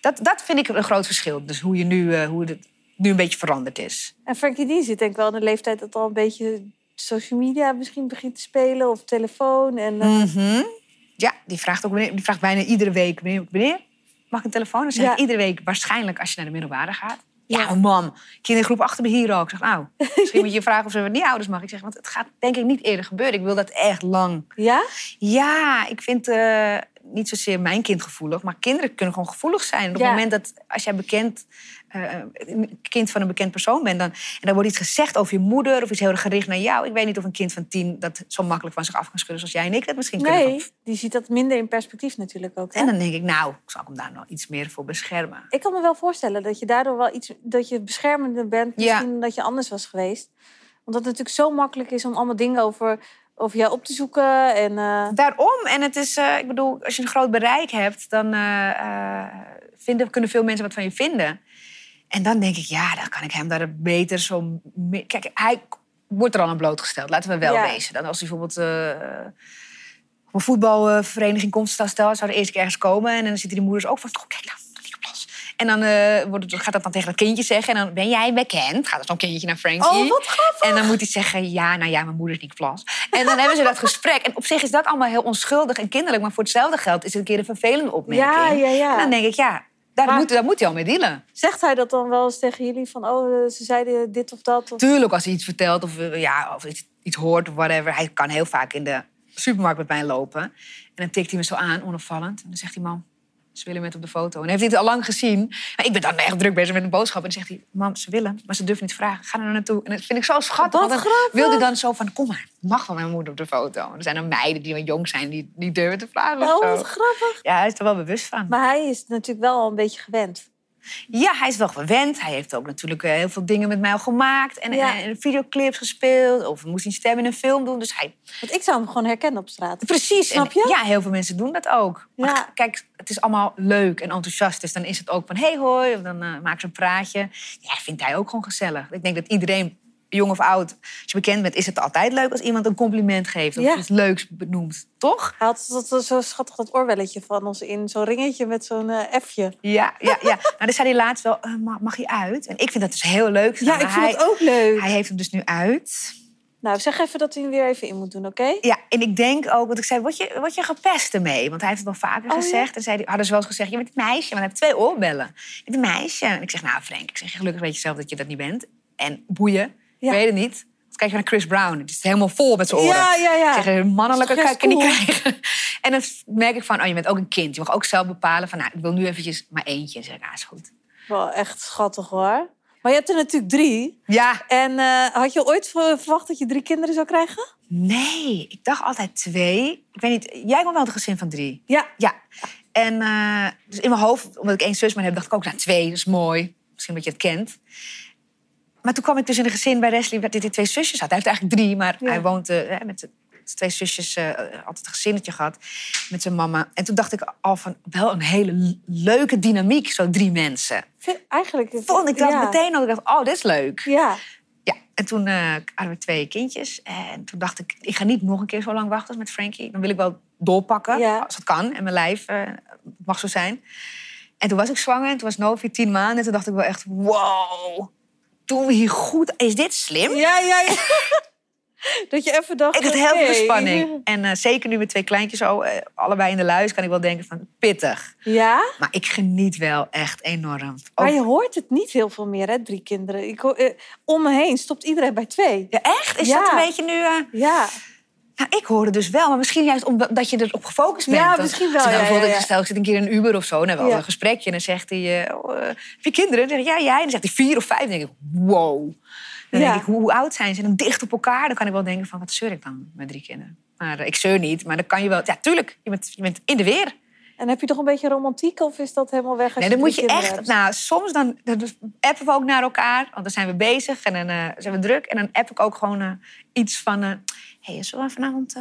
Dat, dat vind ik een groot verschil. Dus hoe, je nu, hoe het nu een beetje veranderd is. En Frankie die zit denk ik wel in de leeftijd dat al een beetje social media misschien begint te spelen. Of telefoon. En, Mhm. Ja, die vraagt, ook, die vraagt bijna iedere week... Wanneer mag een telefoon? Dan zeg Ja. ik iedere week waarschijnlijk als je naar de middelbare gaat. Ja, maar mam, kindergroep achter me hier ook. Ik zeg, nou, misschien moet je je vragen of ze niet ouders mag. Ik zeg, want het gaat denk ik niet eerder gebeuren. Ik wil dat echt lang. Ja? Ja, ik vind eh, niet zozeer mijn kind gevoelig, maar kinderen kunnen gewoon gevoelig zijn. Op Ja. het moment dat als jij bekend, eh, een kind van een bekend persoon bent, dan, en dan wordt iets gezegd over je moeder of iets heel erg gericht naar jou. Ik weet niet of een kind van tien dat zo makkelijk van zich af kan schudden zoals jij en ik dat misschien kunnen. Nee, die ziet dat minder in perspectief natuurlijk ook. Hè? En dan denk ik, nou, ik zal hem daar nog iets meer voor beschermen. Ik kan me wel voorstellen dat je daardoor wel iets... dat je beschermender bent Ja. misschien dan dat je anders was geweest. Omdat het natuurlijk zo makkelijk is om allemaal dingen over, over jou op te zoeken. En, eh, Daarom, en het is, eh, ik bedoel, als je een groot bereik hebt, dan eh, eh, vinden, kunnen veel mensen wat van je vinden. En dan denk ik, ja, dan kan ik hem daar beter zo. mee- Kijk, hij wordt er al aan blootgesteld, laten we wel Ja. wezen. Dan als hij bijvoorbeeld eh, op een voetbalvereniging komt, stel, stel, zou er eerst keer ergens komen en dan zitten die moeders ook van, oh, kijk nou. En dan eh, wordt het, gaat dat dan tegen dat kindje zeggen en dan ben jij bekend. Gaat er zo'n kindje naar Frankie. Oh, wat grappig! En dan moet hij zeggen, ja, nou ja, mijn moeder is niet plas. En dan hebben ze dat gesprek. En op zich is dat allemaal heel onschuldig en kinderlijk. Maar voor hetzelfde geld is het een keer een vervelende opmerking. Ja, ja, ja. En dan denk ik, ja, daar, Maar- moet, daar moet hij al mee dealen. Zegt hij dat dan wel eens tegen jullie? Van, oh, eh, ze zeiden dit of dat? Of... Tuurlijk, als hij iets vertelt of, eh, ja, of iets, iets hoort of whatever. Hij kan heel vaak in de supermarkt met mij lopen. En dan tikt hij me zo aan, onopvallend. En dan zegt hij, mam, ze willen met op de foto. En heeft hij het al lang gezien. Maar ik ben dan echt druk bezig met een boodschap. En dan zegt hij, mam, ze willen, maar ze durven niet vragen. Ga er nou naartoe. En dat vind ik zo schattig. Wat want dan grappig. wil hij dan zo van, kom maar, mag van mijn moeder op de foto. En er zijn dan meiden die wat jong zijn, die niet durven te vragen Oh, wat grappig. Ja, hij is er wel bewust van. Maar hij is natuurlijk wel al een beetje gewend. Ja, hij is wel gewend. Hij heeft ook natuurlijk eh, heel veel dingen met mij al gemaakt. En, Ja. en videoclips gespeeld. Of moest een stem in een film doen. Dus hij... Want ik zou hem gewoon herkennen op straat. Precies. Snap En je? ja, heel veel mensen doen dat ook. Maar Ja. k- kijk, het is allemaal leuk en enthousiast. Dus dan is het ook van, hey hoi. Of dan eh maken ze een praatje. Ja, vindt hij ook gewoon gezellig. Ik denk dat iedereen, jong of oud, als je bekend bent... is het altijd leuk als iemand een compliment geeft. Of Ja. iets leuks benoemt. Toch? Hij had dat, dat- zo schattig dat oorwelletje van ons in. Zo'n ringetje met zo'n eh F'je. Ja, ja, ja. Nou, dan zei hij laatst wel, eh, mag, mag hij uit? En ik vind dat dus heel leuk. Ja, Maar ik vind het ook leuk. Hij heeft hem dus nu uit. Nou, zeg even dat hij hem weer even in moet doen, oké? Ja, en ik denk ook, want ik zei, word je, word je gepest ermee? Want hij heeft het wel vaker Oh, ja? gezegd. En zei, hadden ze wel eens gezegd, je bent een meisje, maar hij heeft twee oorbellen. Je bent een meisje. En ik zeg, nou Frank, ik zeg, gelukkig weet je zelf dat je dat niet bent. En boeien. Ik weet het niet. Want kijk je naar Chris Brown, die is helemaal vol met zijn oren. Ja, ja, ja. Een mannelijke ik er niet krijgen. En dan merk ik van, oh, je bent ook een kind. Je mag ook zelf bepalen van, nou, ik wil nu eventjes maar eentje. En zeg ah, is goed. Wel echt schattig hoor. Maar je hebt er natuurlijk drie. Ja, En eh, had je ooit ver- verwacht dat je drie kinderen zou krijgen? nee, ik dacht altijd twee. Ik weet niet, jij komt wel een gezin van drie. Ja. Ja. En eh, dus in mijn hoofd, omdat ik één zus maar heb, dacht ik ook, nou twee, dat is mooi. Misschien dat je het kent. Maar toen kwam ik dus in een gezin bij Wesley... hij twee zusjes had. Hij heeft eigenlijk drie, maar Ja. hij woont eh, hè, met twee zusjes... eh, altijd een gezinnetje gehad met zijn mama. En toen dacht ik al van, wel een hele leuke dynamiek, zo drie mensen. Eigenlijk... Vond ik dat ja. meteen al. Ik dacht, oh, dit is leuk. Ja. Ja, en toen eh, hadden we twee kindjes. En toen dacht ik, ik ga niet nog een keer zo lang wachten als met Frankie. Dan wil ik wel doorpakken, Ja. als het kan. En mijn lijf mag zo zijn. En toen was ik zwanger en toen was Novi tien maanden. En toen dacht ik wel echt, wow, doen we hier goed? Is dit slim? Ja, ja, ja. dat je even dacht... Ik had heel veel spanning. En eh, zeker nu met twee kleintjes zo, eh, allebei in de luis, kan ik wel denken van pittig. Ja? Maar ik geniet wel echt enorm. Maar je hoort het niet heel veel meer, hè, drie kinderen. Ik, eh, om me heen stopt iedereen bij twee. Ja, echt? Is Ja. dat een beetje nu... Ja. Nou, ik hoorde dus wel, maar misschien juist omdat je erop gefocust bent. Ja, misschien wel, als bijvoorbeeld, ja, ja. Stel, ik zit een keer in een Uber of zo, en dan hebben we al een gesprekje. En dan zegt hij, eh, oh, eh, heb je kinderen? Dan zeg ik, ja, jij. En dan zegt hij vier of vijf. Dan denk ik, wow. Dan denk ik, hoe, hoe oud zijn ze? En dan dicht op elkaar. Dan kan ik wel denken van, wat zeur ik dan met drie kinderen? Maar eh, ik zeur niet, maar dan kan je wel... Ja, tuurlijk, je bent, je bent in de weer. En heb je toch een beetje romantiek of is dat helemaal weg? Als Nee, dan moet je echt... hebt? Nou, soms dan, dan appen we ook naar elkaar. Want dan zijn we bezig en dan eh, zijn we druk. En dan app ik ook gewoon eh, iets van... eh hey, zullen we vanavond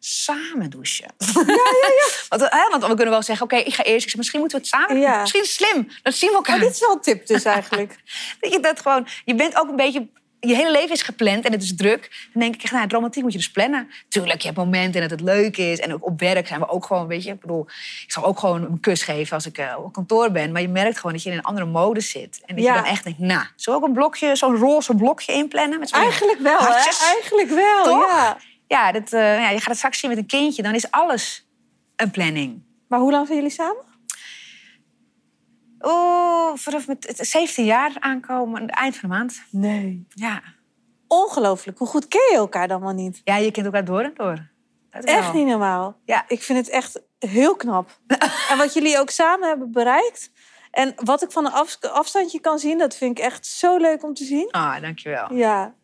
samen douchen? Ja, ja, ja. want, want we kunnen wel zeggen, oké, ik ga eerst. Ik zeg, misschien moeten we het samen. Ja. Misschien slim. Dan zien we elkaar. Oh, dit is wel een tip dus eigenlijk. Dat je dat gewoon... Je bent ook een beetje... Je hele leven is gepland en het is druk. Dan denk ik, echt, nou, het romantiek moet je dus plannen. Tuurlijk, je hebt momenten en dat het leuk is. En ook op werk zijn we ook gewoon, weet je... Ik bedoel, ik zal ook gewoon een kus geven als ik eh, op kantoor ben. Maar je merkt gewoon dat je in een andere mode zit. En dat Ja. je dan echt denkt, nou, we ook een blokje, zo'n roze blokje inplannen? Met Eigenlijk wel, hartjes? hè? Eigenlijk wel, Toch? ja. Ja, dat, eh, ja, je gaat het straks zien met een kindje. Dan is alles een planning. Maar hoe lang zijn jullie samen? Oh, vanaf met het 17 jaar aankomen, aan het eind van de maand. Nee. Ja. Ongelooflijk. Hoe goed ken je elkaar dan wel niet? ja, je kent elkaar door en door. Dat. Echt niet normaal. Ja. Ik vind het echt heel knap. en wat jullie ook samen hebben bereikt. En wat ik van een af- afstandje kan zien, dat vind ik echt zo leuk om te zien. Ah, dankjewel. Ja.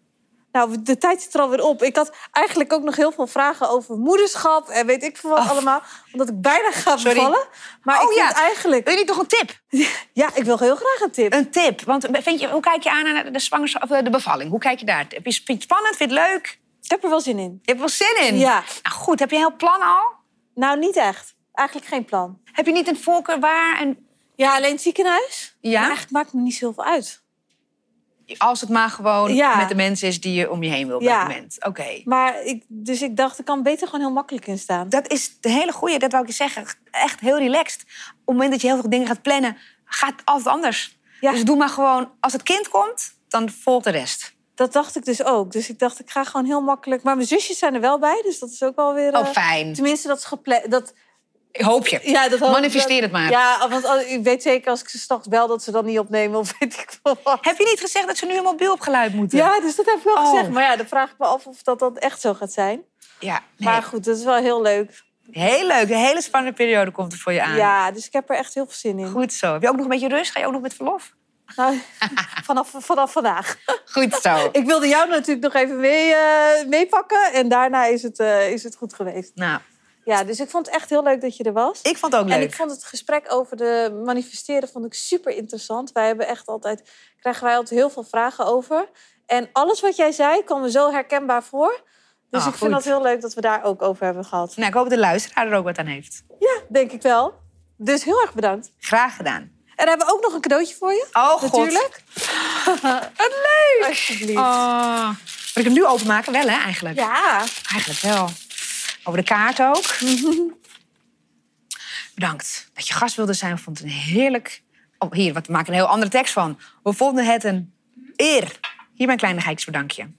Nou, de tijd zit er alweer op. Ik had eigenlijk ook nog heel veel vragen over moederschap en weet ik veel wat Oh. allemaal. Omdat ik bijna ga Sorry. bevallen. Maar Oh, ik vind ja. eigenlijk... Wil je niet nog een tip? Ja, ik wil heel graag een tip. Een tip. Want vind je, hoe kijk je aan naar de, zwangerschap, of eh, de bevalling? Hoe kijk je daar? Vind je het spannend? Vind je het leuk? Ik heb er wel zin in. Je hebt wel zin in? Ja. Nou goed, heb je een heel plan al? Nou, niet echt. Eigenlijk geen plan. Heb je niet een voorkeur waar? En Ja, alleen het ziekenhuis. Ja? Eigenlijk maakt me niet zoveel uit. Als het maar gewoon Ja. met de mensen is die je om je heen wil op Ja. dat moment. Oké. Maar ik, dus ik dacht, ik kan beter gewoon heel makkelijk in staan. Dat is de hele goeie, dat wou ik je zeggen. Echt heel relaxed. Op het moment dat je heel veel dingen gaat plannen, gaat het altijd anders. Ja. Dus doe maar gewoon, als het kind komt, dan volgt de rest. Dat dacht ik dus ook. Dus ik dacht, ik ga gewoon heel makkelijk. Maar mijn zusjes zijn er wel bij, dus dat is ook wel weer. Oh, eh, fijn. Tenminste, dat is gepland. Dat, hoop je. ja, dat hoop Manifesteer wel. het maar. Ja, want ik weet zeker als ik ze straks bel dat ze dan niet opnemen of weet ik veel wat. Heb je niet gezegd dat ze nu helemaal mobiel opgeluid moeten? Ja, dus dat heb ik wel Oh. gezegd. Maar ja, dan vraag ik me af of dat dan echt zo gaat zijn. Ja, nee. Maar goed, dat is wel heel leuk. Heel leuk. Een hele spannende periode komt er voor je aan. Ja, dus ik heb er echt heel veel zin in. Goed zo. Heb je ook nog een beetje rust? Ga je ook nog met verlof? Nou, vanaf, vanaf vandaag. Goed zo. Ik wilde jou natuurlijk nog even mee, eh, meepakken. En daarna is het, eh, is het goed geweest. Nou, Ja, dus ik vond het echt heel leuk dat je er was. ik vond het ook leuk. En ik vond het gesprek over de manifesteren vond ik super interessant. Wij hebben echt altijd, krijgen wij altijd heel veel vragen over. En alles wat jij zei kwam me zo herkenbaar voor. Dus Ah, ik vind dat heel leuk dat we daar ook over hebben gehad. Nou, ik hoop dat de luisteraar er ook wat aan heeft. Ja, denk ik wel. Dus heel erg bedankt. Graag gedaan. En we hebben ook nog een cadeautje voor je. Oh. Natuurlijk. Wat leuk. Alsjeblieft. Oh. Moet ik hem nu openmaken? Wel, hè, eigenlijk? Ja. Eigenlijk wel. Over de kaart ook. Bedankt dat je gast wilde zijn. We vonden het een heerlijk... Oh, hier, wat we maken een heel andere tekst van. We vonden het een eer. Hier mijn kleine geitjesbedankje.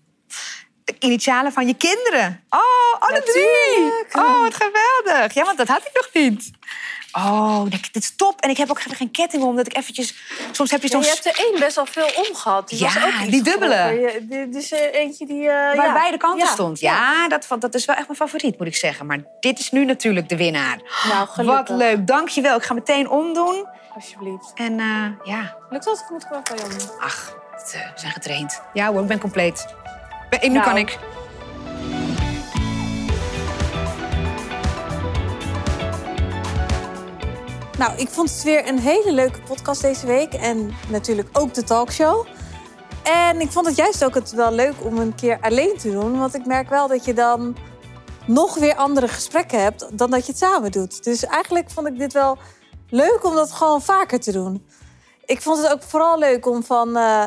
De initialen van je kinderen. Oh, alle drie. Oh, wat geweldig. Ja, want dat had ik nog niet. Oh, dit is top. En ik heb ook even geen ketting om, dat ik eventjes... Soms heb je Ja, zo'n... je hebt er één best wel veel omgehad. Die Ja, was ook die dubbele. Dit is er eentje die... eh, Waar ja. beide kanten Ja. stond. Ja, dat, dat is wel echt mijn favoriet, moet ik zeggen. Maar dit is nu natuurlijk de winnaar. Nou, gelukkig. Wat leuk, dankjewel. Ik ga meteen omdoen. Alsjeblieft. En eh, ja, Lukt dat? Ik moet gewoon van jou ach, we zijn getraind. Ja hoor, ik ben compleet. Ben- nu Nou. kan ik. Nou, ik vond het weer een hele leuke podcast deze week. En natuurlijk ook de talkshow. En ik vond het juist ook het wel leuk om een keer alleen te doen. Want ik merk wel dat je dan nog weer andere gesprekken hebt dan dat je het samen doet. Dus eigenlijk vond ik dit wel leuk om dat gewoon vaker te doen. Ik vond het ook vooral leuk om van uh,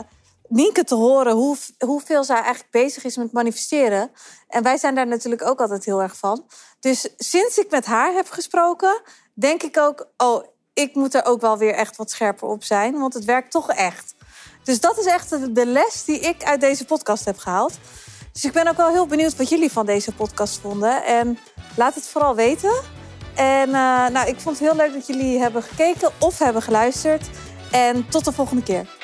Nienke te horen hoe, hoeveel zij eigenlijk bezig is met manifesteren. En wij zijn daar natuurlijk ook altijd heel erg van. Dus sinds ik met haar heb gesproken, denk ik ook, oh, ik moet er ook wel weer echt wat scherper op zijn, want het werkt toch echt. Dus dat is echt de les die ik uit deze podcast heb gehaald. Dus ik ben ook wel heel benieuwd wat jullie van deze podcast vonden. En laat het vooral weten. En uh, nou, ik vond het heel leuk dat jullie hebben gekeken of hebben geluisterd. En tot de volgende keer.